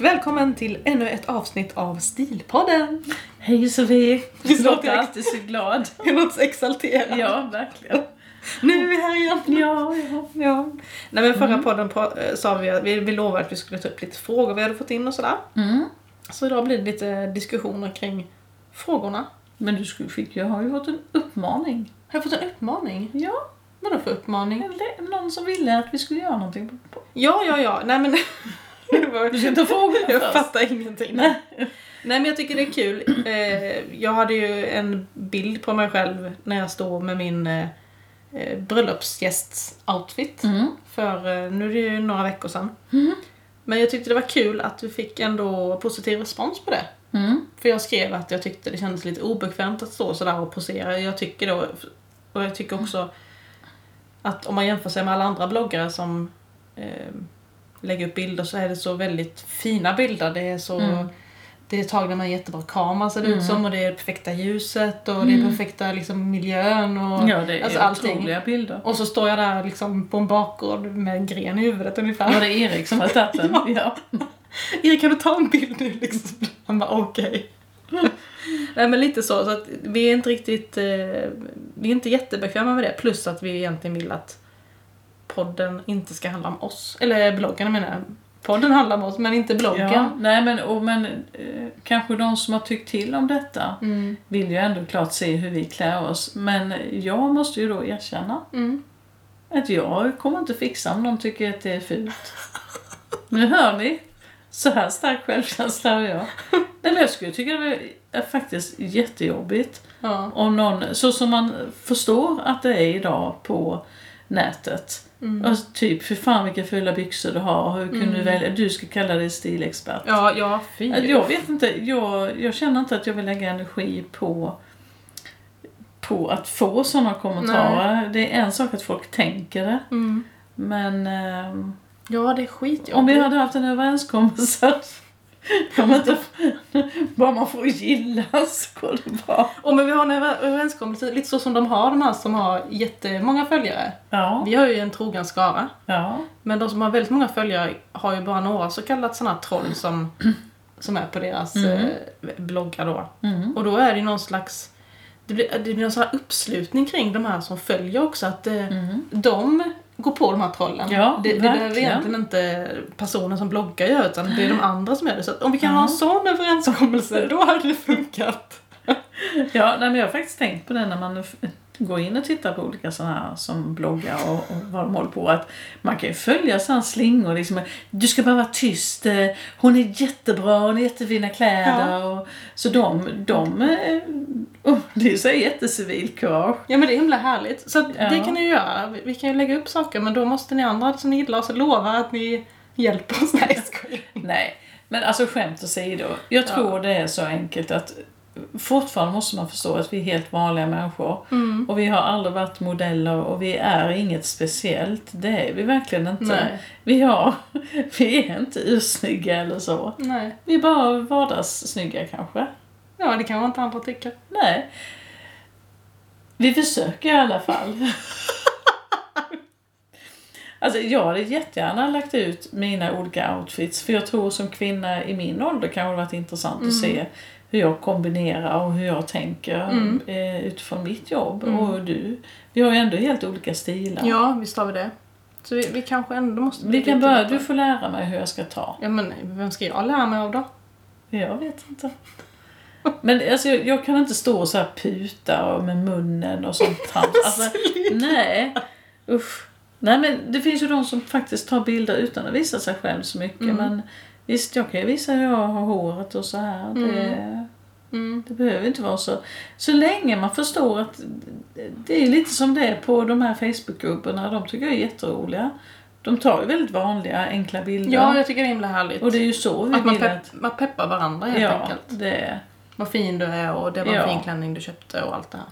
och välkommen till ännu ett avsnitt av Stilpodden! Hej Sofie! Vi Du låter låter alltid så glad. Jag låter så exalterad. Ja, verkligen. Nu är vi här igen! Ja, ja. Ja. Nej men förra Mm. podden eh, sa vi att vi, vi lovade att vi skulle ta upp lite frågor vi hade fått in och sådär. Mm. Så idag blir det lite diskussioner kring frågorna. Men du skulle, fick ju, har ju fått en uppmaning. Har jag fått en uppmaning? Ja, Vadå för uppmaning? eller någon som ville att vi skulle göra någonting. På. Ja, ja, ja. Nej men... Du ta frågorna jag först. fattar ingenting. Nej. Nej men jag tycker det är kul. Eh, jag hade ju en bild på mig själv när jag stod med min eh, eh, bröllopsgästs outfit. Mm. För eh, nu är det ju några veckor sedan. Mm. Men jag tyckte det var kul att vi fick ändå positiv respons på det. Mm. För jag skrev att jag tyckte det kändes lite obekvämt att stå sådär och posera. Jag tycker då, och jag tycker också att om man jämför sig med alla andra bloggare som eh, lägger upp bilder så är det så väldigt fina bilder. Det är så Mm. det är tagna med en jättebra kamera ser det ut Mm. som och det är det perfekta ljuset och det är Mm. perfekta liksom, miljön och Ja, det är alltså, allting. otroliga bilder. Och så står jag där liksom på en bakgård med en gren i huvudet ungefär. Var det Erik som hade tagit den? Ja. Erik kan du ta en bild nu liksom? Han bara okej. Nej men lite så, så att vi är inte riktigt, eh, vi är inte jättebekväma med det. Plus att vi egentligen vill att podden inte ska handla om oss. Eller bloggen menar jag. Podden handlar om oss men inte bloggen. ja. Nej, men, och, men eh, kanske de som har tyckt till om detta Mm. vill ju ändå klart se hur vi klär oss. Men jag måste ju då erkänna Mm. Att jag kommer inte fixa om någon tycker att det är fult. Nu hör ni. Så här stark självkänsla har jag. Nej men jag skulle tycka det är faktiskt jättejobbigt. Ja. Om någon, så som man förstår att det är idag på nätet. Mm. Alltså, typ, för fan vilka fula byxor du har. Hur kunde du välja? Du ska kalla dig stilexpert. Ja, ja, fy. Jag vet inte, jag, jag känner inte att jag vill lägga energi på på att få sådana kommentarer. Det är en sak att folk tänker det. Mm. Men ehm, Ja, det är skitjobbigt. om vi hade haft en överenskommelse om inte, bara man får gilla så går det bra. Och men vi har en över- överenskommelse, lite så som de har, de här som har jättemånga följare. Ja, Vi har ju en trogen skara. ja. Men de som har väldigt många följare har ju bara några så kallat sådana troll som, som är på deras Mm. eh, bloggar då. Mm. Och då är det någon slags det blir, det blir någon sån här uppslutning kring de här som följer också. Att eh, Mm. de går på de här trollen. Ja, det, det behöver egentligen inte personen som bloggar göra utan det är de andra som gör det. Så om vi kan Ja. ha en sån överenskommelse, då hade det funkat. Ja, nej, men jag har faktiskt tänkt på det när man går in och tittar på olika sådana här som bloggar och, och vad de håller på att man kan ju följa sådana slingor liksom. Du ska bara vara tyst, eh, hon är jättebra, hon har jättefina kläder. Och, så de, de eh, oh, det är så jättecivilkurage. Ja men det är himla härligt. Så Ja. det kan ni göra. Vi- kan ju lägga upp saker men då måste ni andra som ni gillar oss lova att ni hjälper oss. Nej. Nej, men alltså skämt åsido. Jag tror det är så enkelt att fortfarande måste man förstå att vi är helt vanliga människor. Mm. Och vi har aldrig varit modeller och vi är inget speciellt. Det är vi verkligen inte. Nej. Vi, har, vi är inte ursnygga eller så. Nej. Vi är bara vardagssnygga kanske. Ja det kanske inte andra tycker. Nej. Vi försöker i alla fall. Alltså jag hade jättegärna lagt ut mina olika outfits för jag tror som kvinna i min ålder kan det varit intressant att se hur jag kombinerar och hur jag tänker Mm. eh, utifrån mitt jobb. Mm. Och du, vi har ju ändå helt olika stilar. Ja visst har vi det. Så vi, vi kanske ändå måste Vi kan börja, du får lära mig hur jag ska ta. Ja men vem ska jag lära mig av då? Jag vet inte. Men alltså, jag, jag kan inte stå och så här puta och med munnen och sånt trams. Alltså, nej, usch. Nej men det finns ju de som faktiskt tar bilder utan att visa sig själv så mycket. Mm. Men visst, jag kan ju visa hur jag har håret och så här. Det, Mm. det behöver inte vara så. Så länge man förstår att det är lite som det är på de här Facebookgrupperna. De tycker jag är jätteroliga. De tar ju väldigt vanliga, enkla bilder. Ja jag tycker det är himla härligt. och det är ju så vi att man, pepp, att... man peppar varandra helt Ja, enkelt. det är... Vad fin du är och det var en Ja. fin klänning du köpte och allt det här.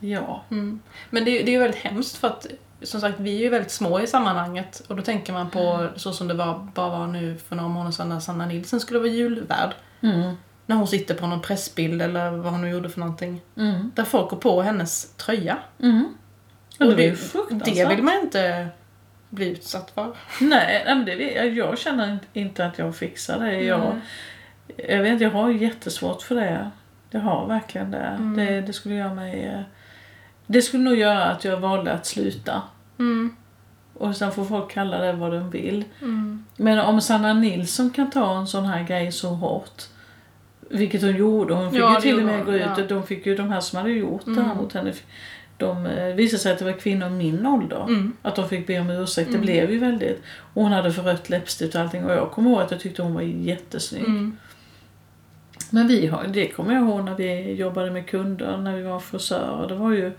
Ja. Mm. Men det, det är ju väldigt hemskt för att som sagt vi är ju väldigt små i sammanhanget och då tänker man på Mm. så som det var, bara var nu för några månader sedan när Sanna Nilsson skulle vara julvärd. Mm. När hon sitter på någon pressbild eller vad hon nu gjorde för någonting. Mm. Där folk går på hennes tröja. Mm. Och det det, det vill man inte bli utsatt för. Nej, men det, jag känner inte att jag fixar det. Jag, jag vet jag har jättesvårt för det. Jag har verkligen det. Mm. det. Det skulle göra mig... Det skulle nog göra att jag valde att sluta. Mm. Och sen får folk kalla det vad de vill. Mm. Men om Sanna Nilsson kan ta en sån här grej så hårt. Vilket hon gjorde. Hon fick Ja, ju till och med gå ut. ja. och De fick ju, de här som hade gjort det här Mm. mot henne. De eh, visade sig att det var kvinnor i min ålder. Mm. Att de fick be om ursäkt. Det Mm. blev ju väldigt... Och hon hade för rött läppstift och allting. Och jag kommer ihåg att jag tyckte hon var jättesnygg. Mm. Men vi har, det kommer jag ihåg när vi jobbade med kunder, när vi var frisörer. Det var ju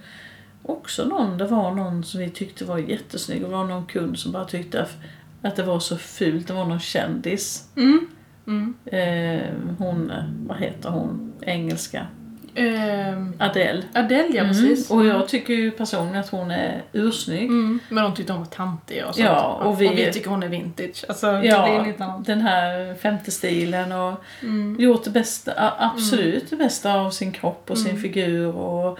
också någon, det var någon som vi tyckte var jättesnygg. Och det var någon kund som bara tyckte att- det var så fult. Det var någon kändis. Mm. Mm. Eh, hon, eh, vad heter hon, engelska? Ehm, Adele. Adele, ja precis. Mm. Och jag tycker ju personligen att hon är ursnygg. Mm. Men de tyckte hon var tantig och sånt. Ja, och vi- och vi tycker hon är vintage. Alltså, Ja, den här femte stilen och Mm. gjort det bästa, a- absolut det bästa av sin kropp och sin Mm. figur och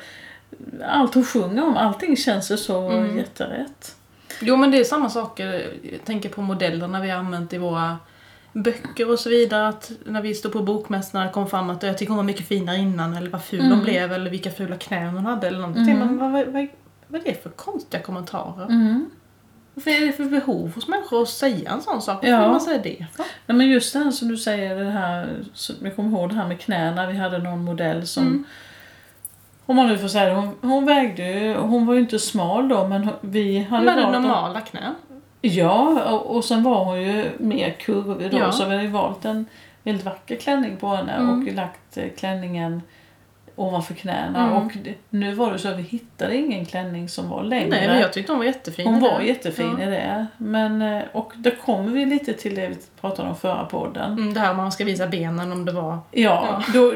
allt hon sjunger om, allting känns ju så Mm. jätterätt. Jo men det är samma saker, jag tänker på modellerna vi har använt i våra böcker och så vidare. Att när vi stod på bokmässan det kom fram att jag tycker hon var mycket finare innan eller vad ful Mm. hon blev eller vilka fula knän hon hade eller någonting. Mm. Men vad, vad, vad, vad är det för konstiga kommentarer? Mm. Vad är det för behov hos människor att säga en sån sak? Varför Ja. vill man säga det för? Nej, men just det här som du säger, det här, jag kommer ihåg det här med knäna, vi hade någon modell som Mm. Om man nu får säga det, hon, hon vägde ju, hon var ju inte smal då men vi hade Hon hade valt normala knän. Ja, och, och sen var hon ju mer kurvig då Ja. så vi hade ju valt en väldigt vacker klänning på henne Mm. och lagt eh, klänningen ovanför knäna. Mm. Och det, nu var det så att vi hittade ingen klänning som var längre. Nej men jag tyckte hon var jättefin. hon var jättefin Ja. i det. Men, eh, och då kommer vi lite till det vi pratade om förra podden. Mm, det här om man ska visa benen om det var... Ja, Då,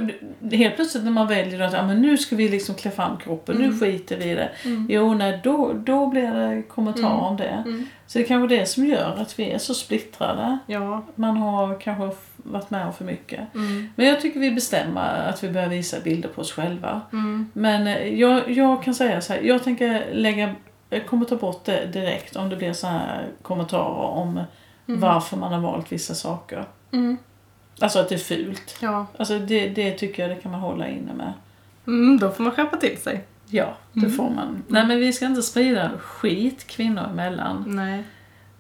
helt plötsligt när man väljer att ja, men nu ska vi liksom klä fram kroppen, nu Mm. skiter vi i det. Mm. Jo, nej, då, då blir det kommentarer Mm. om det. Mm. Så det är kanske det som gör att vi är så splittrade. Ja. Man har kanske varit med om för mycket. Mm. Men jag tycker vi bestämmer att vi börjar visa bilder på oss själva. Mm. Men eh, jag, jag kan säga så här, jag tänker lägga, jag kommer ta bort det direkt om det blir så här kommentarer om Mm. varför man har valt vissa saker. Mm. Alltså att det är fult. Ja. Alltså det, det tycker jag det kan man hålla inne med. Mm, då får man skärpa till sig. Ja, det Mm. får man. Nej men vi ska inte sprida skit kvinnor emellan. Nej.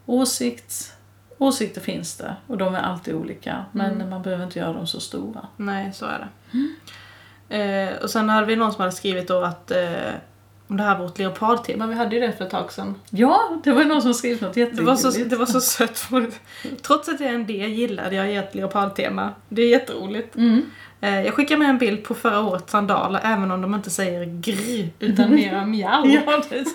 Åsikt, åsikter finns det och de är alltid olika. Men Mm. man behöver inte göra dem så stora. Nej, så är det. Eh, och sen hade vi någon som hade skrivit då att eh, om det här vårt leopardtema, vi hade ju det för ett tag sedan. Ja, det var ju någon som skrev något Det var så, jättegulligt. det var så sött. för- Trots att jag är en del gillade jag ert leopardtema. Det är jätteroligt. Mm. Eh, jag skickar med en bild på förra årets sandaler även om de inte säger grr utan mera mjau. Ja, det,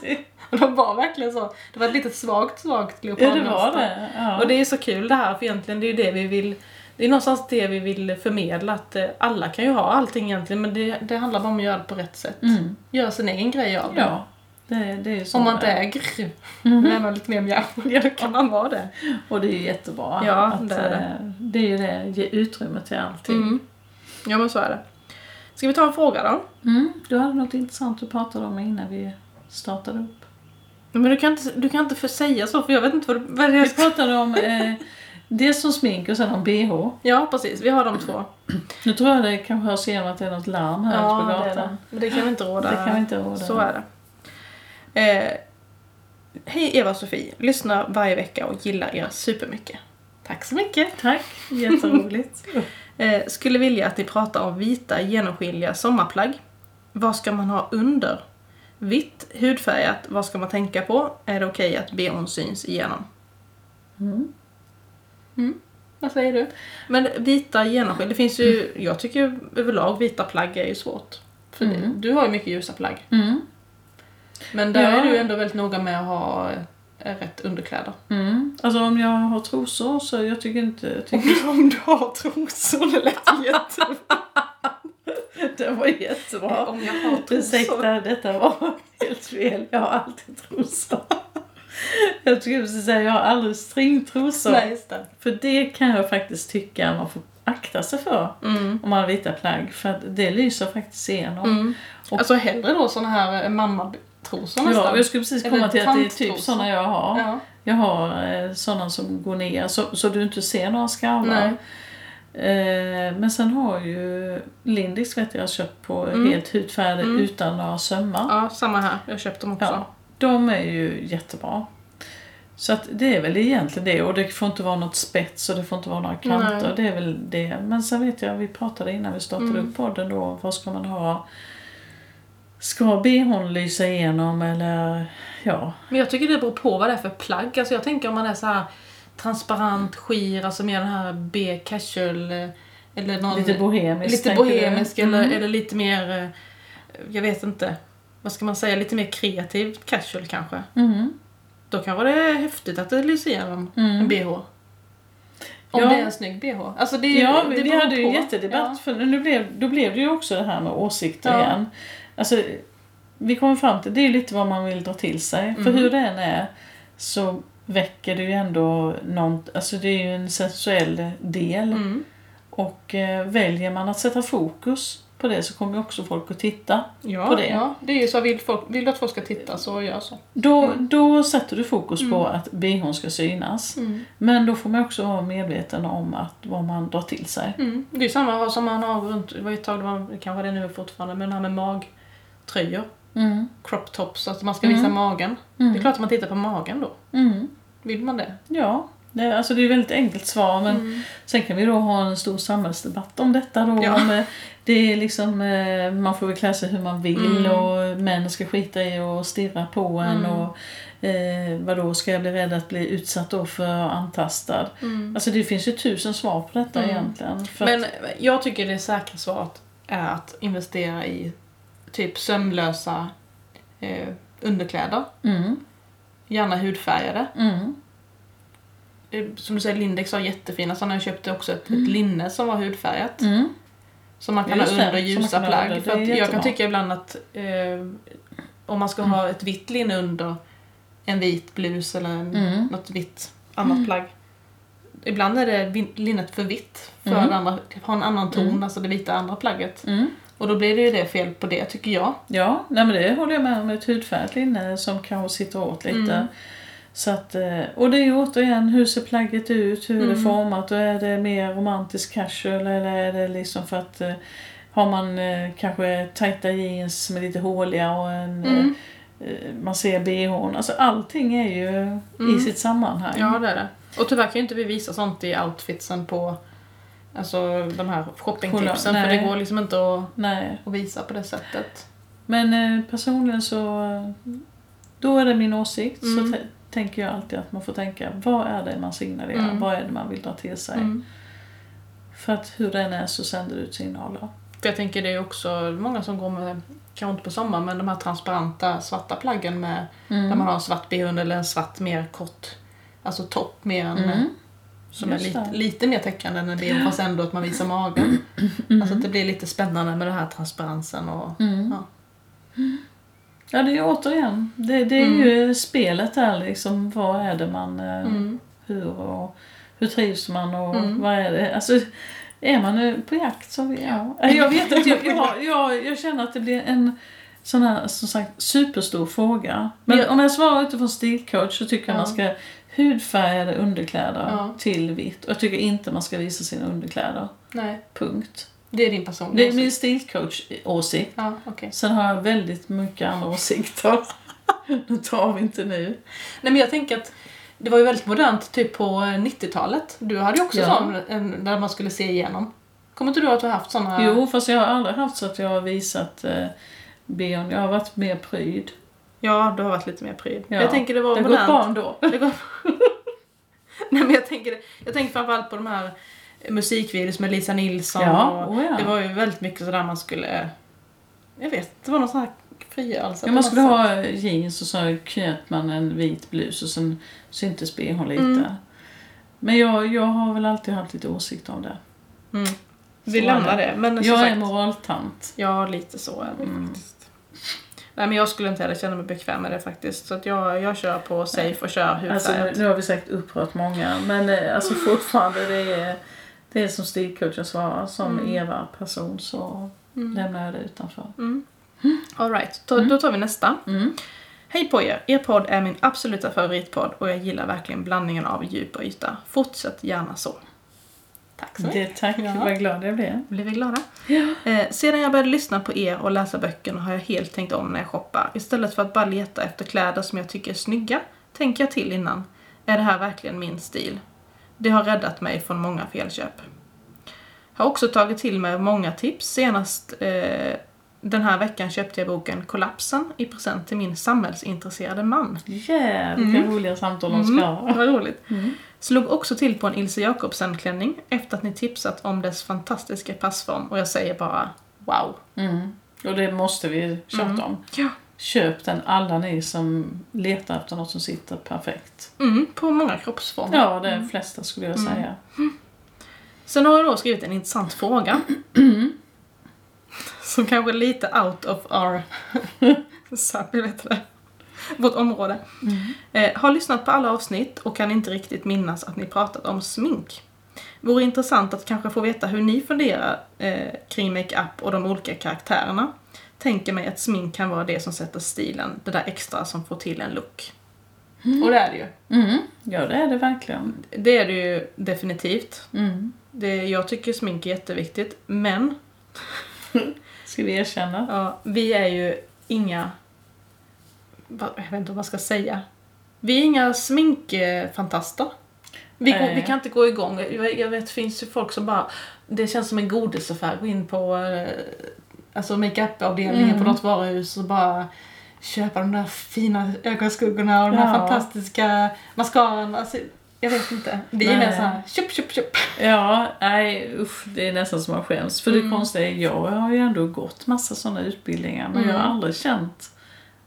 Och de var verkligen så. Det var ett litet svagt, svagt ja, leopardmönster. det var det. Ja. Och det är så kul det här för egentligen det är ju det vi vill det är någonstans det vi vill förmedla att eh, alla kan ju ha allting egentligen men det, det handlar bara om att göra det på rätt sätt. Mm. Göra sin egen grej av det. Ja, det, det är så Om man det inte är. är grr, Mhm. men ändå lite mer mjau, ja då kan man vara det. Och det är ju jättebra. Ja, att, det är det. eh, det är ju det, ge utrymme till allting. Mm. Ja men så är det. Ska vi ta en fråga då? Mm. Du hade något intressant du pratade om innan vi startade upp. Men du kan inte, du kan inte få säga så för jag vet inte vad, du- vad det Vi är. pratade om eh, dels om smink och sen om bh. Ja precis, vi har de två. Nu tror jag det kanske hörs igenom att det är något larm här ute på det är gatan. det. Men det kan vi inte råda. Det kan vi inte råda. Så är det. Eh, Hej Eva och Sofie, lyssnar varje vecka och gillar er supermycket. Tack så mycket. Tack, jätteroligt. Eh, skulle vilja att ni pratar om vita genomskinliga sommarplagg. Vad ska man ha under? Vitt, hudfärgat, vad ska man tänka på? Är det okej att bhn syns igenom? Mm. Vad säger du? Men vita genomskinliga, det finns ju, jag tycker överlag vita plagg är ju svårt. För Mm. du har ju mycket ljusa plagg. Mm. Men där Ja. är du ändå väldigt noga med att ha eh, rätt underkläder. Mm. Alltså om jag har trosor så jag tycker inte... Jag tycker Om du har trosor, det lät jättebra. det var jättebra. Om jag har trosor. Ursäkta, detta var helt fel. Jag har alltid trosor. Jag skulle precis säga, jag har aldrig stringtrosor. Nej, just det. För det kan jag faktiskt tycka man får akta sig för Mm. om man har vita plagg. För det lyser faktiskt igenom. Mm. Och- Alltså hellre då såna här eh, mammatrosor nästan. Ja, jag skulle precis komma till att det är typ såna jag har. Ja. Jag har eh, sådana som går ner så, så du inte ser några skarvar. Eh, men sen har ju Lindix vet jag köpt på Mm. helt hudfärgade Mm. utan några sömmar. Ja, samma här. Jag köpte dem också. Ja, de är ju jättebra. Så att det är väl egentligen det. Och det får inte vara något spets och det får inte vara några kanter. Nej. Det är väl det. Men sen vet jag, vi pratade innan vi startade Mm. upp podden då. Vad ska man ha? Ska bhn lysa igenom eller ja. Men jag tycker det beror på vad det är för plagg. Alltså jag tänker om man är så här transparent, skir, alltså mer den här B-casual eh, eller någon... Lite bohemiskt. lite bohemisk eller, Mm. eller lite mer, eh, jag vet inte, vad ska man säga, lite mer kreativ casual kanske. Mm. Då kan det är häftigt att det lyser igenom en Mm. bh. Om Ja. det är en snygg bh. Alltså det, Ja, det vi, hade ju en jättedebatt för nu blev, då blev det ju också det här med åsikter Ja. igen. Alltså, vi kommer fram till, det är ju lite vad man vill dra till sig. För Mm. hur det än är så väcker det ju ändå någon, alltså det är ju en sensuell del. Mm. Och eh, väljer man att sätta fokus på det så kommer ju också folk att titta. Ja, På det. ja, det är ju så. Vill, folk, vill du att folk ska titta så gör så. Då, Mm. då sätter du fokus på att bhn ska synas. Mm. Men då får man också vara medveten om att vad man drar till sig. Mm. Det är samma som man har runt, det var ett tag, det var, det kanske det är nu fortfarande, men det här med magtröjor. Mm. Crop tops, att man ska visa Mm. magen. Mm. Det är klart att man tittar på magen då. Mm. Vill man det? Ja, det, alltså det är ett väldigt enkelt svar men Mm. sen kan vi då ha en stor samhällsdebatt om detta då. Ja. Om, eh, det är liksom, eh, man får väl klä sig hur man vill Mm. och män ska skita i och stirra på en Mm. och eh, vadå, ska jag bli rädd att bli utsatt då för antastad? Mm. Alltså det finns ju tusen svar på detta Mm. egentligen. Men att, jag tycker det säkra svaret är att investera i typ sömlösa eh, underkläder. mm, Gärna hudfärgade. mm, Eh, Som du säger, Lindex har jättefina sådana. Jag köpte också ett, ett linne som var hudfärgat. mm, Som man kan Just ha under ljusa plagg. under. För jag kan tycka ibland att eh, om man ska ha ett vitt linne under en vit blus eller en, Mm. något vitt annat plagg. Ibland är det linnet för vitt för Mm. andra, ha en annan ton, Mm. alltså det vita andra plagget. mm. Och då blir det ju det fel på det tycker jag. Ja, nej men det håller jag med om. Ett hudfärgat linne som kanske sitter åt lite. Mm. Så att, eh, och det är ju återigen, hur ser plagget ut? Hur är det Mm. format? Och är det mer romantisk casual eller är det liksom för att eh, har man eh, kanske tajta jeans som är lite håliga och en, Mm. man ser bhn. Alltså allting är ju i Mm. sitt sammanhang. Ja, det är det. Och tyvärr kan ju inte vi visa sånt i outfitsen på alltså de här shoppingtipsen. Kolla, För det går liksom inte att, Nej, att visa på det sättet. men eh, personligen så då är det min åsikt. Mm. Så tänker jag alltid att man får tänka, vad är det man signalerar? Mm. Vad är det man vill dra till sig? Mm. För att hur den är så sänder det ut signaler. För jag tänker det är också många som går med, kanske inte på sommaren, men de här transparenta svarta plaggen med Mm. där man har en svart bh eller en svart mer kort, alltså topp mer än Som är Just lite, det. lite mer täckande än en bh fast ändå att man visar magen. Mm. Alltså att det blir lite spännande med den här transparensen och Mm. ja. Ja, det är ju återigen, det, det är Mm. ju spelet där liksom. Vad är det man, eh, Mm. hur och hur trivs man och Mm. vad är det? Alltså, är man på jakt så, ja. Jag vet inte, jag, jag, jag, jag känner att det blir en sån här, som sagt, superstor fråga. Men Ja. om jag svarar utifrån stilcoach så tycker jag Ja. man ska hudfärgade underkläder Ja. till vitt. Och jag tycker inte man ska visa sina underkläder. Nej, Punkt. det är din personliga Det är min åsikt. stilcoach-åsikt. Ja, okej. Sen har jag väldigt mycket andra åsikter. Det tar vi inte nu. Nej men jag tänker att det var ju väldigt modernt typ på 90-talet. Du hade ju också Ja. sån där man skulle se igenom. Kommer inte du att du har haft såna? Jo, fast jag har aldrig haft så att jag har visat eh, ben. Jag har varit mer pryd. Ja, du har varit lite mer pryd. Ja. Jag tänker det var Det har modernt. gått barn då. Det går... Nej men jag tänker, jag tänker framförallt på de här musikvideos med Lisa Nilsson. Ja, och oh ja. Det var ju väldigt mycket sådär man skulle... Jag vet, det var någon sån här frigörelse. Ja, man skulle ha jeans och så knöt man en vit blus och sen syntes bhn lite. Mm. Men jag, jag har väl alltid haft lite åsikt om det. Mm. Vi lämnar är det. det. Men Jag är sagt, moraltant. Ja, lite så är det Mm. faktiskt. Nej men jag skulle inte heller känna mig bekväm med det faktiskt. Så att jag, jag kör på safe och kör Alltså, nu, hudfärgat. nu har vi säkert upprört många, men eh, alltså fortfarande det är, det är som stilcoachen svarar, som Mm. Eva-person så Mm. lämnar jag det utanför. Mm. All right. Då, Mm. då tar vi nästa. Mm. Hej på er! Er podd är min absoluta favoritpodd och jag gillar verkligen blandningen av djup och yta. Fortsätt gärna så. Tack så mycket. Det tack, Ja. vad glad jag blev. Blev vi glada? Ja. Eh, sedan jag började lyssna på er och läsa böckerna har jag helt tänkt om när jag shoppar. Istället för att bara leta efter kläder som jag tycker är snygga, tänker jag till innan. Är det här verkligen min stil? Det har räddat mig från många felköp. Har också tagit till mig många tips. Senast eh, den här veckan köpte jag boken Kollapsen i present till min samhällsintresserade man. Jävlar Mm. roliga samtal de ska ha. Vad roligt. Mm. Slog också till på en Ilse Jacobsen-klänning efter att ni tipsat om dess fantastiska passform och jag säger bara wow. Mm. Och det måste vi tjata Mm. om. Ja. Köp den alla ni som letar efter något som sitter perfekt. Mm, på många kroppsformer. Ja, de flesta skulle jag Mm. säga. Sen har jag då skrivit en intressant fråga. Som kanske är lite out of our... Sabi, vet det? Vårt område. Eh, har lyssnat på alla avsnitt och kan inte riktigt minnas att ni pratat om smink. Vore intressant att kanske få veta hur ni funderar eh, kring makeup och de olika karaktärerna. Tänker mig att smink kan vara det som sätter stilen, det där extra som får till en look. Och det är det ju. Mm. Ja, det är det verkligen. Det är det ju definitivt. Mm. Det, jag tycker smink är jätteviktigt, men Ska vi erkänna. ja, vi är ju inga... Jag vet inte vad man ska säga. Vi är inga sminkfantaster. Vi, går, vi kan inte gå igång. Jag vet, det finns ju folk som bara... Det känns som en godisaffär. Gå in på eh, alltså makeup-avdelningen Mm. på något varuhus och bara köpa de där fina ögonskuggorna och här Ja. fantastiska mascaran. Alltså, jag vet inte. Vi är mer såhär, köp, köp, köp. Ja, nej usch, det är nästan som man skäms. För Mm. det konstiga är, jag har ju ändå gått massa sådana utbildningar men jag har Mm. aldrig känt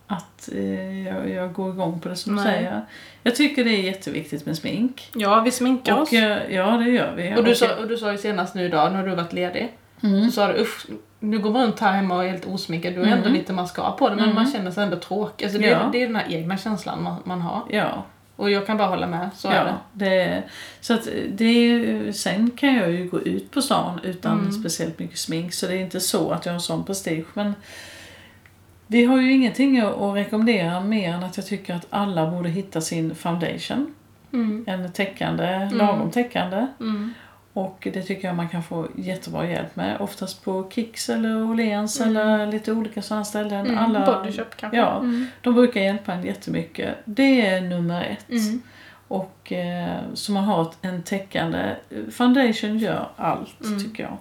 att eh, jag, jag går igång på det som du säger. Jag tycker det är jätteviktigt med smink. Ja, vi sminkar oss. Och, eh, ja, det gör vi. Och du, Och- sa, och du sa ju senast nu idag när du varit ledig, Mm. så sa du usch, nu går man runt här hemma och är helt osminkad, du har ändå Mm. lite mascara på dig men Mm. man känner sig ändå tråkig. Alltså det, Ja. är, det är den här egna känslan man, man har. Ja, Och jag kan bara hålla med, så är ja det. det. Så att det är, sen kan jag ju gå ut på stan utan Mm. speciellt mycket smink så det är inte så att jag har en sån prestige. Men vi har ju ingenting att rekommendera mer än att jag tycker att alla borde hitta sin foundation. Mm. En täckande, lagom täckande. Mm. Och det tycker jag man kan få jättebra hjälp med. Oftast på Kicks eller Åhléns Mm. eller lite olika sådana ställen. Mm. Alla, Bodyshop kanske? Ja. Mm. De brukar hjälpa en jättemycket. Det är nummer ett. Mm. Och eh, så man har en täckande... Foundation gör allt, Mm. tycker jag.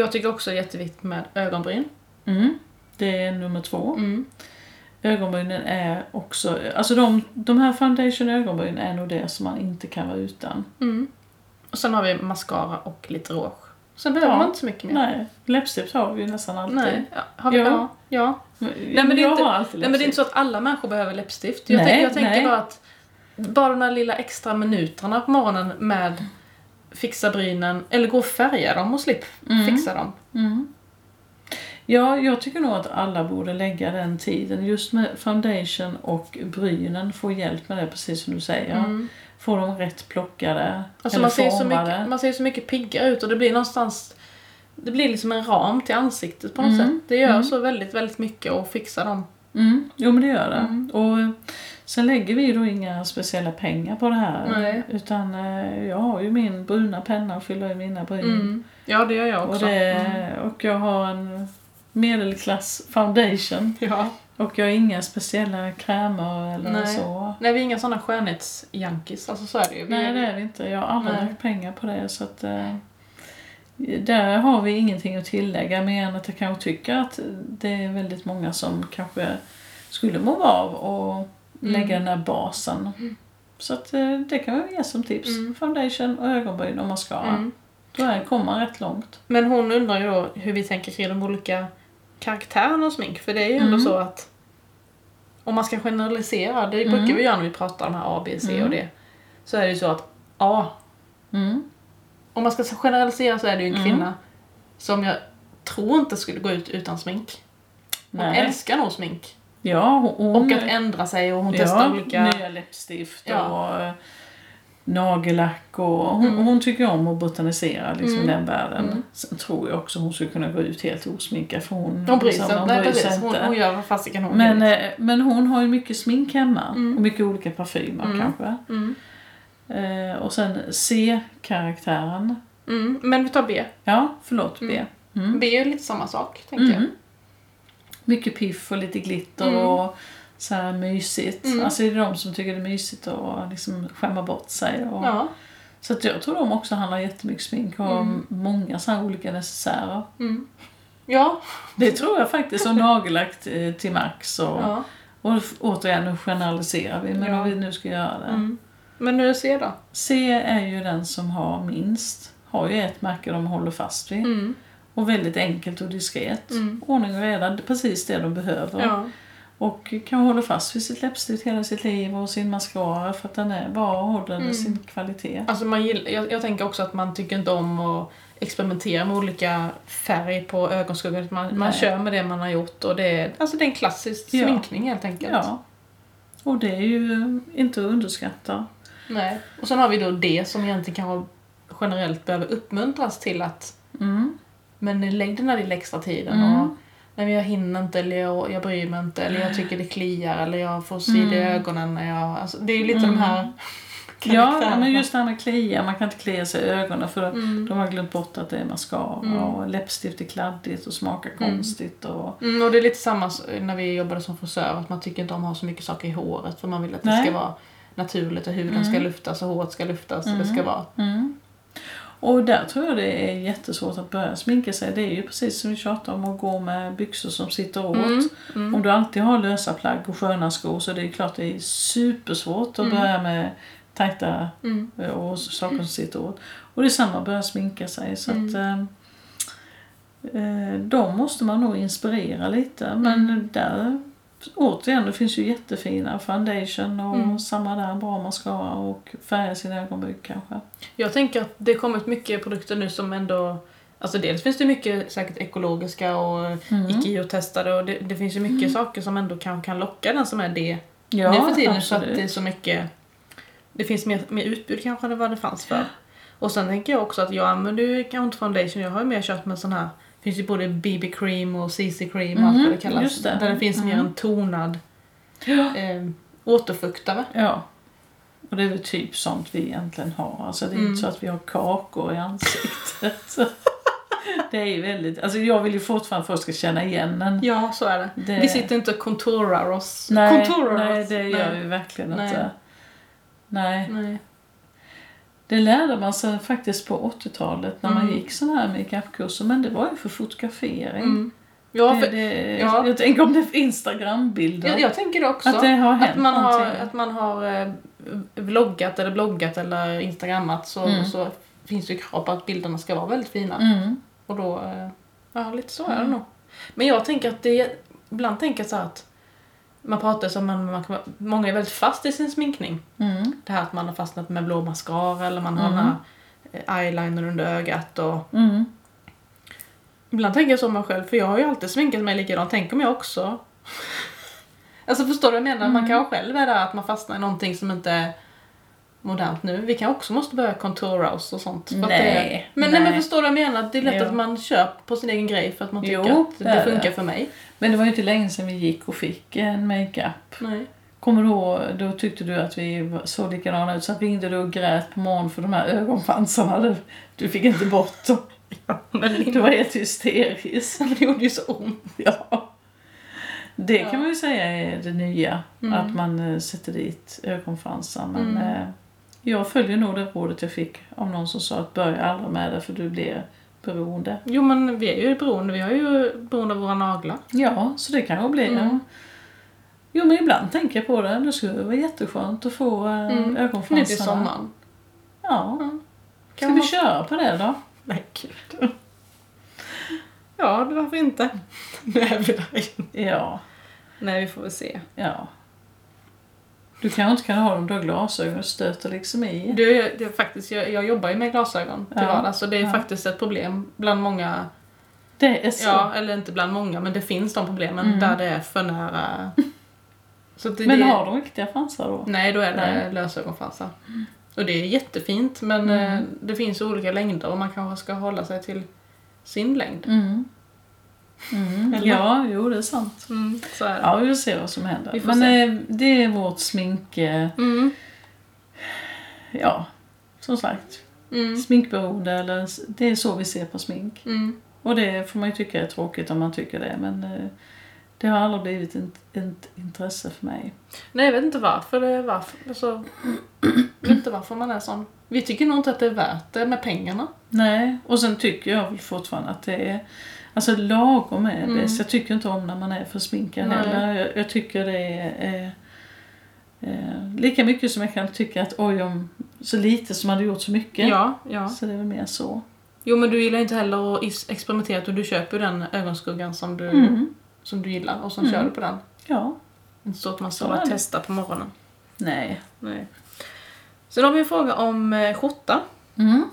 Jag tycker också det är jätteviktigt med ögonbryn. Mm. Det är nummer två. Mm. Ögonbrynen är också... Alltså de, de här foundation ögonbryn är nog det som man inte kan vara utan. Mm. Och sen har vi mascara och lite rouge. Sen behöver Ja. man inte så mycket mer. Nej, läppstift har vi ju nästan alltid. Nej. Har vi, Ja. ja. ja. Nej, men det är inte- Nej men det är inte så att alla människor behöver läppstift. Jag, Nej, tänker, jag tänker nej. bara att bara de där lilla extra minuterna på morgonen med fixa brynen, eller gå och färga dem och slipp Mm. fixa dem. Mm. Ja, jag tycker nog att alla borde lägga den tiden. Just med foundation och brynen, få hjälp med det precis som du säger. Mm. Få dem rätt plockade, Alltså man ser, så mycket, man ser så mycket piggare ut och det blir någonstans det blir liksom en ram till ansiktet på något Mm. sätt. Det gör Mm. så väldigt, väldigt mycket att fixa dem. Mm, jo men det gör det. Mm. Och eh, sen lägger vi då inga speciella pengar på det här. Nej. Utan eh, jag har ju min bruna penna och fyller i mina bryn. Mm. Ja, det gör jag Och, också. det, Mm. och jag har en medelklass foundation. Ja. Och jag har inga speciella krämer eller Nej. så. Nej, vi är inga sådana skönhetsjankis. Alltså så är det ju. Nej det är vi inte. Jag har aldrig lagt pengar på det. Så att, eh, där har vi ingenting att tillägga mer än att jag kanske tycker att det är väldigt många som kanske skulle må bra av att Mm. lägga den här basen. Så att, eh, det kan vi ge som tips. Mm. Foundation och ögonbryn och mascara. Mm. Då är, kommer man rätt långt. Men hon undrar ju då hur vi tänker kring de olika karaktärerna och smink. För det är ju ändå Mm. så att om man ska generalisera, det Mm. brukar vi göra när vi pratar om här A, B, C Mm. och D. Så är det ju så att A, Mm. om man ska generalisera så är det ju en Mm. kvinna som jag tror inte skulle gå ut utan smink. Hon Nej. älskar nog smink. Ja, hon, Och att ändra sig och hon testar ja, olika... nya läppstift Ja. och eh, nagellack och hon, Mm. hon tycker om att botanisera liksom, Mm. den världen. Mm. Sen tror jag också hon skulle kunna gå ut helt osminkad för hon, Hon bryr sig inte. Bryr sig. Hon, gör vad fasiken hon Men, vill. eh, men hon har ju mycket smink hemma Mm. och mycket olika parfymer Mm. kanske. Mm. Eh, och sen C-karaktären. Mm. Men vi tar B. Ja, förlåt B. B är ju lite samma sak, tänker jag. Mycket piff och lite glitter och så här mysigt. Mm. Alltså det är de som tycker det är mysigt att liksom skämma bort sig. Och, Ja. Så att jag tror de också handlar jättemycket smink och Mm. många så här olika necessärer. Mm. Ja. Det tror jag faktiskt. Och nagellack till max. Och, ja. och återigen, nu generaliserar vi. Men Ja. om vi nu ska göra det. Mm. Men nu ser då? C är ju den som har minst. Har ju ett märke de håller fast vid. Mm. Och väldigt enkelt och diskret. Mm. Ordning och reda, är precis det de behöver. Ja. Och kan hålla fast vid sitt läppstift hela sitt liv och sin mascara för att den är bra och håller Mm. sin kvalitet. Alltså man gillar, jag, jag tänker också att man tycker inte om att experimentera med olika färg på ögonskuggan. Man, man kör med det man har gjort och det är, alltså det är en klassisk Ja. sminkning helt enkelt. Ja. Och det är ju inte att underskatta. Nej. Och sen har vi då det som egentligen kanske generellt behöver uppmuntras till att Mm. men lägg den där lilla extra tiden Mm. och nej, men jag hinner inte eller jag, jag bryr mig inte eller jag tycker det kliar eller jag får svid i Mm. ögonen när jag... Alltså, det är ju lite Mm. de här Ja, men just det här med klia, man kan inte klia sig i ögonen för Mm. de har glömt bort att det är mascara Mm. och läppstift är kladdigt och smakar Mm. konstigt. Och... Mm, och det är lite samma när vi jobbade som frisör, att man tycker inte om att ha så mycket saker i håret för man vill att det Nej. ska vara naturligt och huden ska Mm. luftas och håret ska luftas och Mm. det ska vara... Och där tror jag det är jättesvårt att börja sminka sig. Det är ju precis som vi tjatar om att gå med byxor som sitter åt. Mm. Mm. Om du alltid har lösa plagg och sköna skor så det är klart det är supersvårt att Mm. börja med tajta Mm. och saker som sitter åt. Och det är samma att börja sminka sig. Så Mm. att, eh, eh, de måste man nog inspirera lite. Men där, återigen, det finns ju jättefina foundation och Mm. samma där, bra mascara och färga sina ögonbryn kanske. Jag tänker att det kommit mycket produkter nu som ändå... Alltså dels finns det mycket säkert ekologiska och Mm. icke-testade och det, det finns ju mycket saker som ändå kan, kan locka den som är det Ja, nu för tiden så att absolut. det är så mycket det finns mer, mer utbud kanske än vad det fanns för. Och sen tänker jag också att jag använder ju inte foundation, jag har ju mer kört med sån här finns ju både BB cream och CC cream och allt vad det Mhm, kallas. det. Där det finns mer Mm. en tonad Ja. eh, återfuktare. ja. Och det är väl typ sånt vi egentligen har. Alltså det är Mm. inte så att vi har kakor i ansiktet. det är ju väldigt, alltså jag vill ju fortfarande att folk ska känna igen en. Ja, så är det. Det- Vi sitter inte och contourar oss. Nej, nej oss. det gör nej. vi verkligen Nej. inte. Nej. nej. Det lärde man sig faktiskt på 80-talet när man Mm. gick sådana här makeupkurser. Men det var ju för fotografering. Mm. Ja, det, för, det, ja. Jag tänker om det är Instagrambilder. jag, jag tänker det också. att det har hänt Att man har, att man har eh, vloggat eller bloggat eller instagrammat så, Mm. så finns det ju krav på att bilderna ska vara väldigt fina. Mm. Och då, eh, ja lite så är det Mm. nog. Men jag tänker att det, ibland tänker jag så här att man pratar som man, man kan, många är väldigt fast i sin sminkning. Mm. Det här att man har fastnat med blå mascara eller man har Mm. den här eh, eyeliner under ögat och Mm. Ibland tänker jag så om mig själv, för jag har ju alltid sminkat mig likadant. Tänk om jag också... alltså förstår du vad jag menar? Man Mm. kanske själv är där att man fastnar i någonting som inte är modernt nu. Vi kan också måste börja contoura oss och sånt. Nej, är... men, nej. men nej. förstår du vad jag menar? Det är lätt Jo. att man kör på sin egen grej för att man tycker Jo, att det det, funkar det. för mig. Men det var ju inte länge sedan vi gick och fick en makeup. Nej. Kommer du ihåg, då tyckte du att vi såg likadana ut. Så ringde du och grät på morgonen för de här ögonfransarna. Du, du fick inte bort dem. Men Du var helt hysterisk. det gjorde ju så ont. Ja. Det Ja. kan man ju säga är det nya. Mm. Att man eh, sätter dit ögonfransar. Men Mm. eh, jag följer nog det rådet jag fick av någon som sa att börja aldrig med det för du blir beroende. Jo men vi är ju beroende, vi har ju beroende av våra naglar. Ja, så det kan nog bli. Mm. Ja. Jo men ibland tänker jag på det. Det skulle vara jätteskönt att få eh, Mm. Nu till ögonfransarna. sommaren. Ja. Ja. Ska vi man- köra på det då? Nej gud. Ja, varför inte? Nu är vi där igen. Ja. Nej, vi får väl se. Ja. Du kanske inte kan ha dem, du har glasögon och stöter liksom i. Du, jag, jag, faktiskt, jag, jag jobbar ju med glasögon till Ja. vardags så det är Ja. faktiskt ett problem bland många. Det är så. Ja, eller inte bland många, men det finns de problemen Mm. där det är för nära. Det, Men det, har de riktiga fransar då? Nej, då är det lösögonfransar. Och det är jättefint men Mm. eh, det finns olika längder och man kanske ska hålla sig till sin längd. Mm. Mm. Ja, jo det är sant. Mm, så är det. Ja, vi får se vad som händer. Men se. eh, det är vårt smink... eh, Mm, Ja, som sagt. mm, Sminkberoende, eller det är så vi ser på smink. mm. Och det får man ju tycka är tråkigt om man tycker det. Men eh, det har aldrig blivit ett, intresse för mig. Nej, jag vet inte varför det är varför. Alltså, jag vet inte varför man är sån. Vi tycker nog inte att det är värt det med pengarna. Nej, och sen tycker jag väl fortfarande att det är... Alltså lagom är Mm. bäst. Jag tycker inte om när man är för sminkad Nej. heller. Jag, jag tycker det är... är eh, lika mycket som jag kan tycka att oj om så lite som hade gjort så mycket. Ja, ja. Så det är väl mer så. Jo, men du gillar inte heller att experimentera och du köper den ögonskuggan som du, Mm. som du gillar och så Mm. kör du på den. Ja. Inte så att man ska bara testa på morgonen. Nej. Nej. Sen har vi en fråga om eh, skjorta. Mm.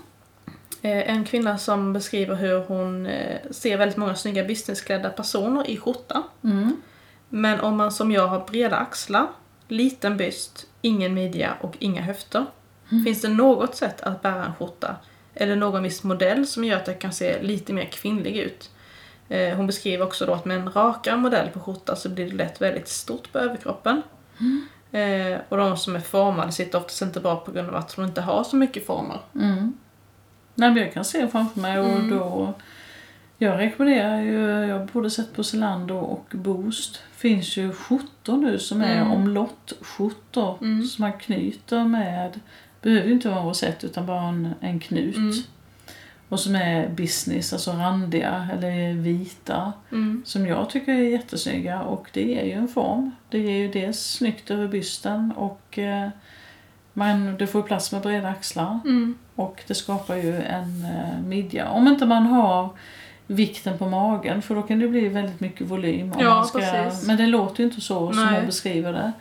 Eh, en kvinna som beskriver hur hon eh, ser väldigt många snygga businessklädda personer i skjorta. Mm. Men om man som jag har breda axlar, liten byst, ingen midja och inga höfter. Finns det något sätt att bära en skjorta? Eller någon viss modell som gör att jag kan se lite mer kvinnlig ut? Eh, hon beskriver också då att med en rakare modell på skjorta så blir det lätt väldigt stort på överkroppen. Eh, och de som är formade sitter oftast inte bra på grund av att de inte har så mycket former. Mm. Nej, men jag kan se framför mig och Mm. då... Jag rekommenderar ju, jag har både sett på Zalando och Boost. finns ju skjortor nu som är Mm. omlottskjortor Mm. som man knyter med, behöver ju inte vara en rosett utan bara en, en knut. Mm. Och som är business, alltså randiga eller vita. Mm. Som jag tycker är jättesnygga och det är ju en form. Det är ju dels snyggt över bysten och eh, man, det får plats med breda axlar. Mm. Och det skapar ju en eh, midja. Om inte man har vikten på magen för då kan det bli väldigt mycket volym. Om Ja, man ska, precis. Men det låter ju inte så som Nej. hon beskriver det.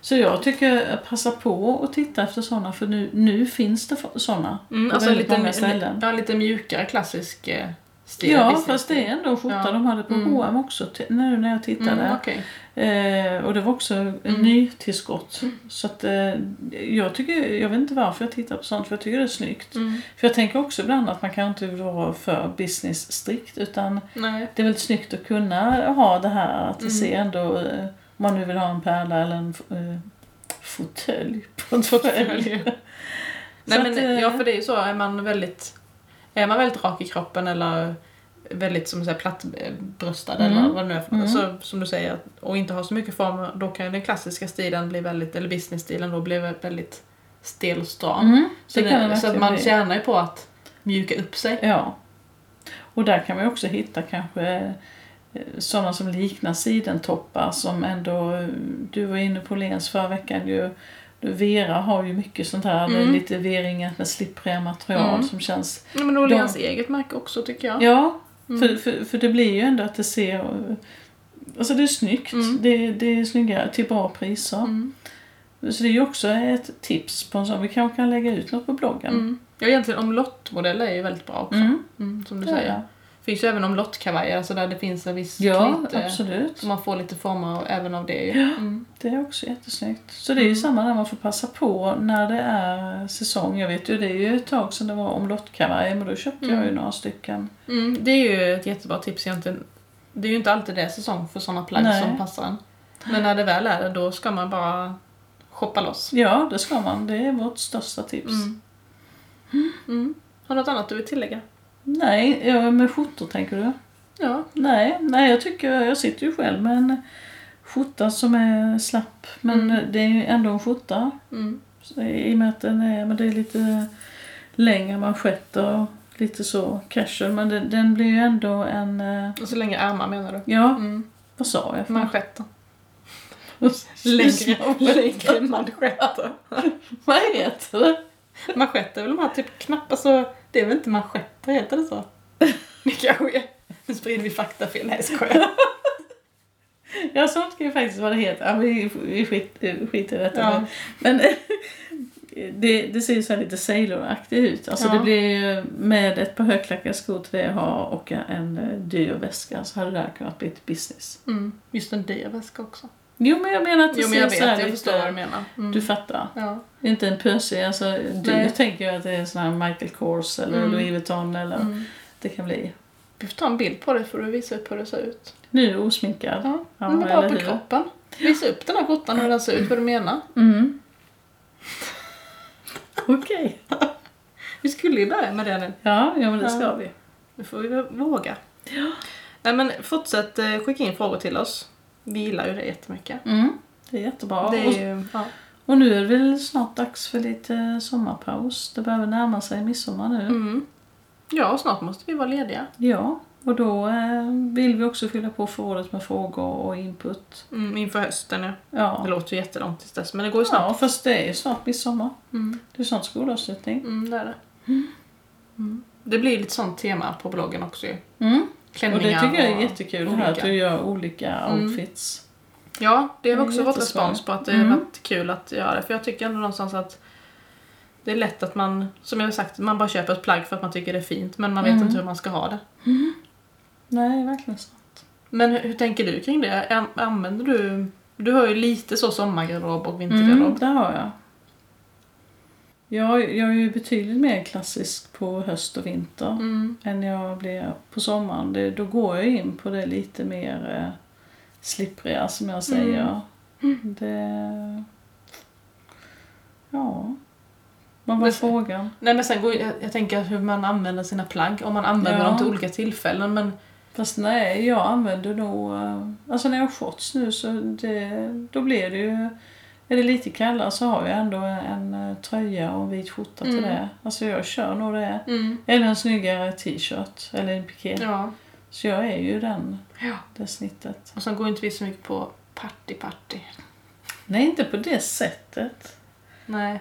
Så jag tycker eh, passa på och titta efter sådana för nu, nu finns det sådana Mm, på alltså väldigt lite, många ställen. ja, lite mjukare klassisk eh, stil. Ja, business fast det är ändå en skjorta Ja. de hade på Mm. H&M också nu när jag tittade. Mm, okej. Eh, och det var också en Mm. ny tillskott. Så att eh, jag tycker, jag vet inte varför jag tittar på sånt för jag tycker det är snyggt. Mm. För jag tänker också ibland att man kan inte vara för business strikt utan Nej. det är väldigt snyggt att kunna ha det här att det Mm. ser ändå, eh, om man nu vill ha en pärla eller en eh, fåtölj på en fåtölj. Nej men att, eh, ja för det är ju så, är man väldigt Är man väldigt rak i kroppen eller väldigt som säger plattbröstad Mm. eller vad det nu är för Mm. så, som du säger och inte har så mycket former då kan ju den klassiska stilen bli väldigt, eller business-stilen då bli väldigt stel och stram. Mm, så det så att man bli. tjänar ju på att mjuka upp sig. Ja. Och där kan man också hitta kanske eh, sådana som liknar sidentoppar som ändå, eh, du var inne på Lens förra veckan ju, Vera har ju mycket sånt här, Mm. lite V-ringat med slippriga material Mm. som känns Ja, men det Åhléns eget märke också tycker jag. Ja, Mm. för, för, för det blir ju ändå att det ser... Alltså det är snyggt. Mm. Det, det är snygga till bra priser. Mm. Så det är ju också ett tips på en sån. Vi kanske kan lägga ut något på bloggen. Mm. Ja egentligen omlottmodeller är ju väldigt bra också. Som du säger. det. Finns ju även omlottkavajer, alltså där det finns en viss Ja, knyte. absolut. Så man får lite former av- även av det ju. Ja. Mm. Det är också jättesnyggt. Så det är ju Mm. samma där man får passa på när det är säsong. Jag vet ju, det är ju ett tag sedan det var omlottkavajer men då köpte jag ju Mm. några stycken. Mm, det är ju ett jättebra tips egentligen. Det är ju inte alltid det är säsong för sådana plagg Nej. som passar en. Men när det väl är det, då ska man bara shoppa loss. Ja, det ska man. Det är vårt största tips. Mm. Mm. Har du något annat du vill tillägga? Nej, med skjortor tänker du? Ja. Nej, nej jag tycker, jag sitter ju själv med en skjorta som är slapp. Men Mm. det är ju ändå en skjorta. Mm. Så I och med att den är, men det är lite längre manschetter och lite så casual. Men den, den blir ju ändå en, eh, Och så länge ärmar menar du? ja, Mm. vad sa jag? för- Manschetter. Längre. Längre, manschetter. Vad heter det? Manschetter är väl de här typ knappar så... Det är väl inte manschetter, heter det så? Det kanske är. Nu sprider vi faktafel. Nej, skojar. Ja, sånt kan ju faktiskt vad det heter. Ja, vi, vi skit, skiter i detta. Ja. Men det, det ser ju så här lite Sailor-aktigt ut. Alltså Ja. det blir ju med ett par högklackade skor till det jag har och en eh, dyr väska så hade det där kunnat bli ett business. Mm. Just en dyr väska också. Jo men jag menar att det Jo men jag vet, så här jag lite- förstår vad du menar. Mm. Du fattar. Ja. Inte en pösig, alltså du Nej. tänker ju att det är sån här Michael Kors eller Mm. Louis Vuitton eller Mm. det kan bli. Vi får ta en bild på det för att visa upp hur det ser ut. Nu osminkad. Ja, Ja, men bara på hur? kroppen. Visa upp den här skjortan hur den ser ut, vad du menar. Mm. Okej. Vi skulle ju börja med det nu. Ja, ja men det ska Ja. vi. Nu får vi våga. Nej men fortsätt eh, skicka in frågor till oss. Vi gillar ju det jättemycket. Mm. Det är jättebra. Det Och, är ju, ja. och nu är det väl snart dags för lite sommarpaus. Det börjar närma sig midsommar nu. Mm. ja, snart måste vi vara lediga. Ja, och då eh, vill vi också fylla på förrådet med frågor och input. Mm, inför hösten ja. Ja, Det låter ju jättelångt tills dess men det går ju snabbt. ja fast det är ju snart midsommar. Mm. Det är snart skolavslutning. Mm, det är det. Mm. Det blir lite sånt tema på bloggen också ju. Mm. Och Klänningar det tycker jag är och jättekul det här att olika. du gör olika Mm. outfits. Ja, det har också fått respons på att det Mm. har varit kul att göra det. För jag tycker ändå någonstans att det är lätt att man, som jag har sagt, man bara köper ett plagg för att man tycker det är fint men man vet Mm. inte hur man ska ha det. Nej, verkligen så. Men hur, hur tänker du kring det? An- Använder du... Du har ju lite så sommargarderob och vintergarderob. Mm, det har jag. Jag, jag är ju betydligt mer klassisk på höst och vinter Mm. än jag blir på sommaren. Det, då går jag in på det lite mer eh, slippriga som jag säger. Det... Ja. Vad var Men- frågan? Nej men sen går jag, jag tänker hur man använder sina plagg. Om man använder Ja. dem till olika tillfällen. Men Fast nej, jag använder nog... eh, Alltså när jag har shorts nu så det, då blir det ju... Är det lite kallare så har jag ändå en, en eh, tröja och en vit skjorta till Mm. det. Alltså jag kör nog det. mm. Eller en snyggare t-shirt eller en piké. ja. Så jag är ju den, ja. det snittet. Och sen går inte vi så mycket på party party. Nej, inte på det sättet. Nej.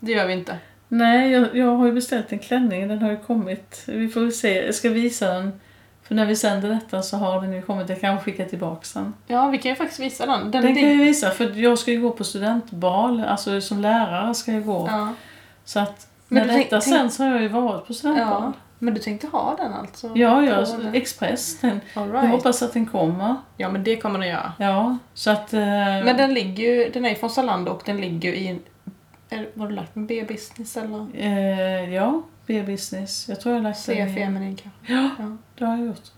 Det gör vi inte. Nej, jag, jag har ju beställt en klänning. Den har ju kommit. Vi får väl se. Jag ska visa den. För när vi sänder detta så har den ju kommit. Jag kan skicka tillbaka den. Ja, vi kan ju faktiskt visa den. Den, Den det- kan jag visa. För jag ska ju gå på studentbal. Alltså som lärare ska jag gå. Ja. Så att Men när detta tänk- sänds har jag ju varit på studentbal. ja. Men du tänkte ha den alltså? Ja, ja. Express. Den, All Jag right. hoppas att den kommer. Ja, men det kommer den göra. Ja, så att... eh, Men den ligger ju, den är ju från Zalando och den ligger ju i en... Är, var du lagt med B-business eller eh, ja, B-business. Jag tror jag har lagt den i- feminin kanske? Ja, Ja. det har jag gjort.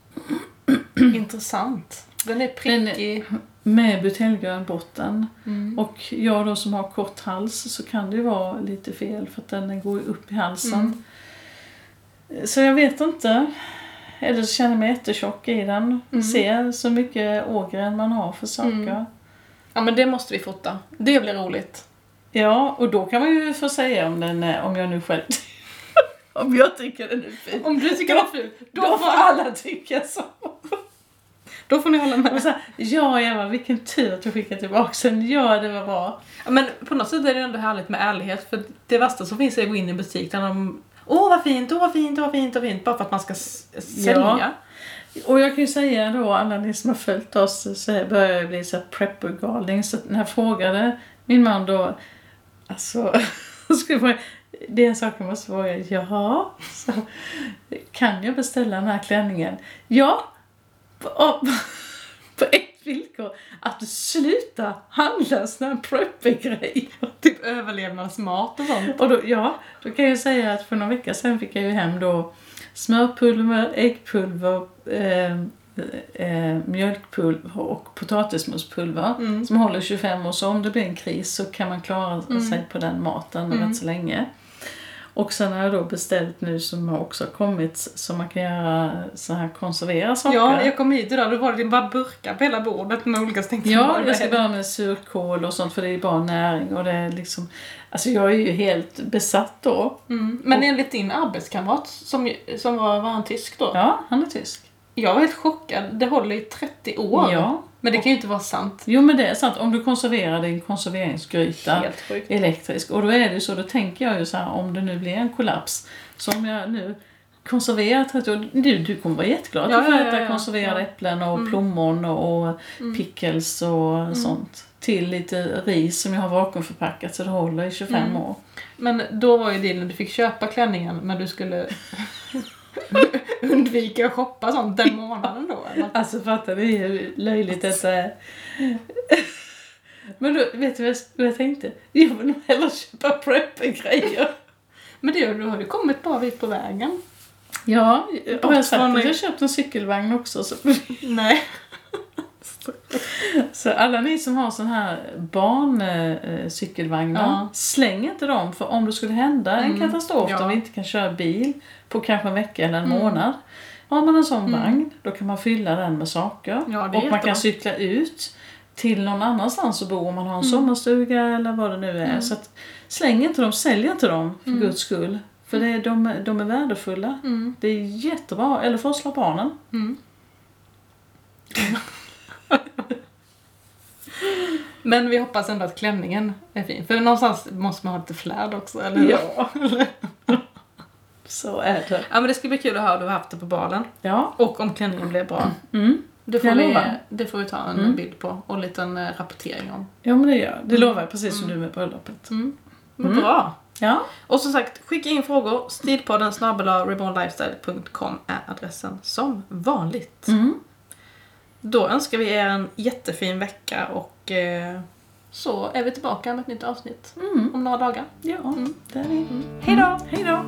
Intressant. Den är Den är- prickig. Med buteljgrön botten. Mm. Och jag då som har kort hals så kan det ju vara lite fel för att den går upp i halsen. Mm. Så jag vet inte. Eller så känner jag mig jättetjock i den. Mm. Ser så mycket ågren man har för saker. Mm. Ja, men det måste vi fota. Det blir roligt. Ja, och då kan man ju få säga om den är, om jag nu själv om jag tycker den är fin. Om du tycker det är fult, Då, då, får alla tycka så. då får ni hålla med. så här, ja Eva, vilken tur att du skickade tillbaka den. Ja, det var bra. Ja, Men på något sätt är det ändå härligt med ärlighet. För det värsta som finns är att gå in i en butik där de Åh vad fint, åh vad fint, åh vad fint, åh vad fint. Bara för att man ska sälja. Och jag kan ju säga då, alla ni som har följt oss, så börjar jag bli så prepper-galning. Så när jag frågade min man då, alltså, skulle jag det är en sak jag måste fråga, jaha, så, kan jag beställa den här klänningen? Ja, på, på ett villkor, att du slutar handla såna här prepper-grejer. Typ överlevnadsmat och sånt. Och då, ja, då kan jag säga att för några veckor sedan fick jag ju hem då smörpulver, äggpulver, eh, eh, mjölkpulver och potatismospulver Mm. som håller 25 år. Så om det blir en kris så kan man klara Mm. sig på den maten Mm. rätt så länge. Och sen har jag då beställt nu som har också kommit så man kan göra så här konservera saker. Ja, jag kom hit idag då var det bara burkar på hela bordet med olika så tänkte Ja, jag ska börja med surkål och sånt för det är bra näring och det är liksom Alltså jag är ju helt besatt då. Mm. Men enligt din arbetskamrat som, som var, var han tysk då? Ja, han är tysk. Jag var helt chockad. Det håller i 30 år. Ja. Men det kan ju inte vara sant. Jo men det är sant, om du konserverar din konserveringsgryta elektrisk och då är det ju så, då tänker jag ju så här om det nu blir en kollaps så om jag nu konserverar 30 år, du, du kommer vara jätteglad Ja, att du får ja, äta ja. konserverade äpplen och Mm. plommon och, och Mm. pickles och sånt. Till lite ris som jag har vakuumförpackat så det håller i 25 Mm. år. Men då var ju dealen, du fick köpa klänningen men du skulle undvika att shoppa sånt den månaden då? Eller? Alltså fattar ni hur löjligt detta är? Men då, vet du vad jag, vad jag tänkte? Jag vill nog hellre köpa prepper-grejer. Men det, du har ju kommit bra bit på vägen. Ja, har jag sagt från- att jag köpt en cykelvagn också? Så, Nej. så alla ni som har sån här barncykelvagnar, Ja. släng inte dem. För om det skulle hända en Mm, katastrof ja. där vi inte kan köra bil på kanske en vecka eller en Mm. månad. Har man en sån Mm. vagn, då kan man fylla den med saker. Ja, och man jättebra. kan cykla ut till någon annanstans och bo om man har en Mm. sommarstuga eller vad det nu är. Mm. Så att, släng inte dem, sälj inte dem för Mm. guds skull. För det är, de, de är värdefulla. Mm. Det är jättebra. Eller forsla barnen. Mm. Men vi hoppas ändå att klänningen är fin. För någonstans måste man ha lite flärd också, eller hur? Ja. Så är det. Ja men det ska bli kul att höra hur du har haft det på balen. Ja. Och om klänningen blev bra. Mm. Det får, Jag vi, lovar. det får vi ta en Mm. bild på och en liten eh, rapportering om. Ja men det gör. Det Mm. lovar jag precis som du med bröllopet. Mm. Men Mm. Bra! Ja. Och som sagt, skicka in frågor. Stilpodden snabel-a rebornlifestyle.com är adressen som vanligt. Mm. Då önskar vi er en jättefin vecka och eh, så är vi tillbaka med ett nytt avsnitt Mm. om några dagar. Ja, Mm. det är vi. Hej då! Hej då!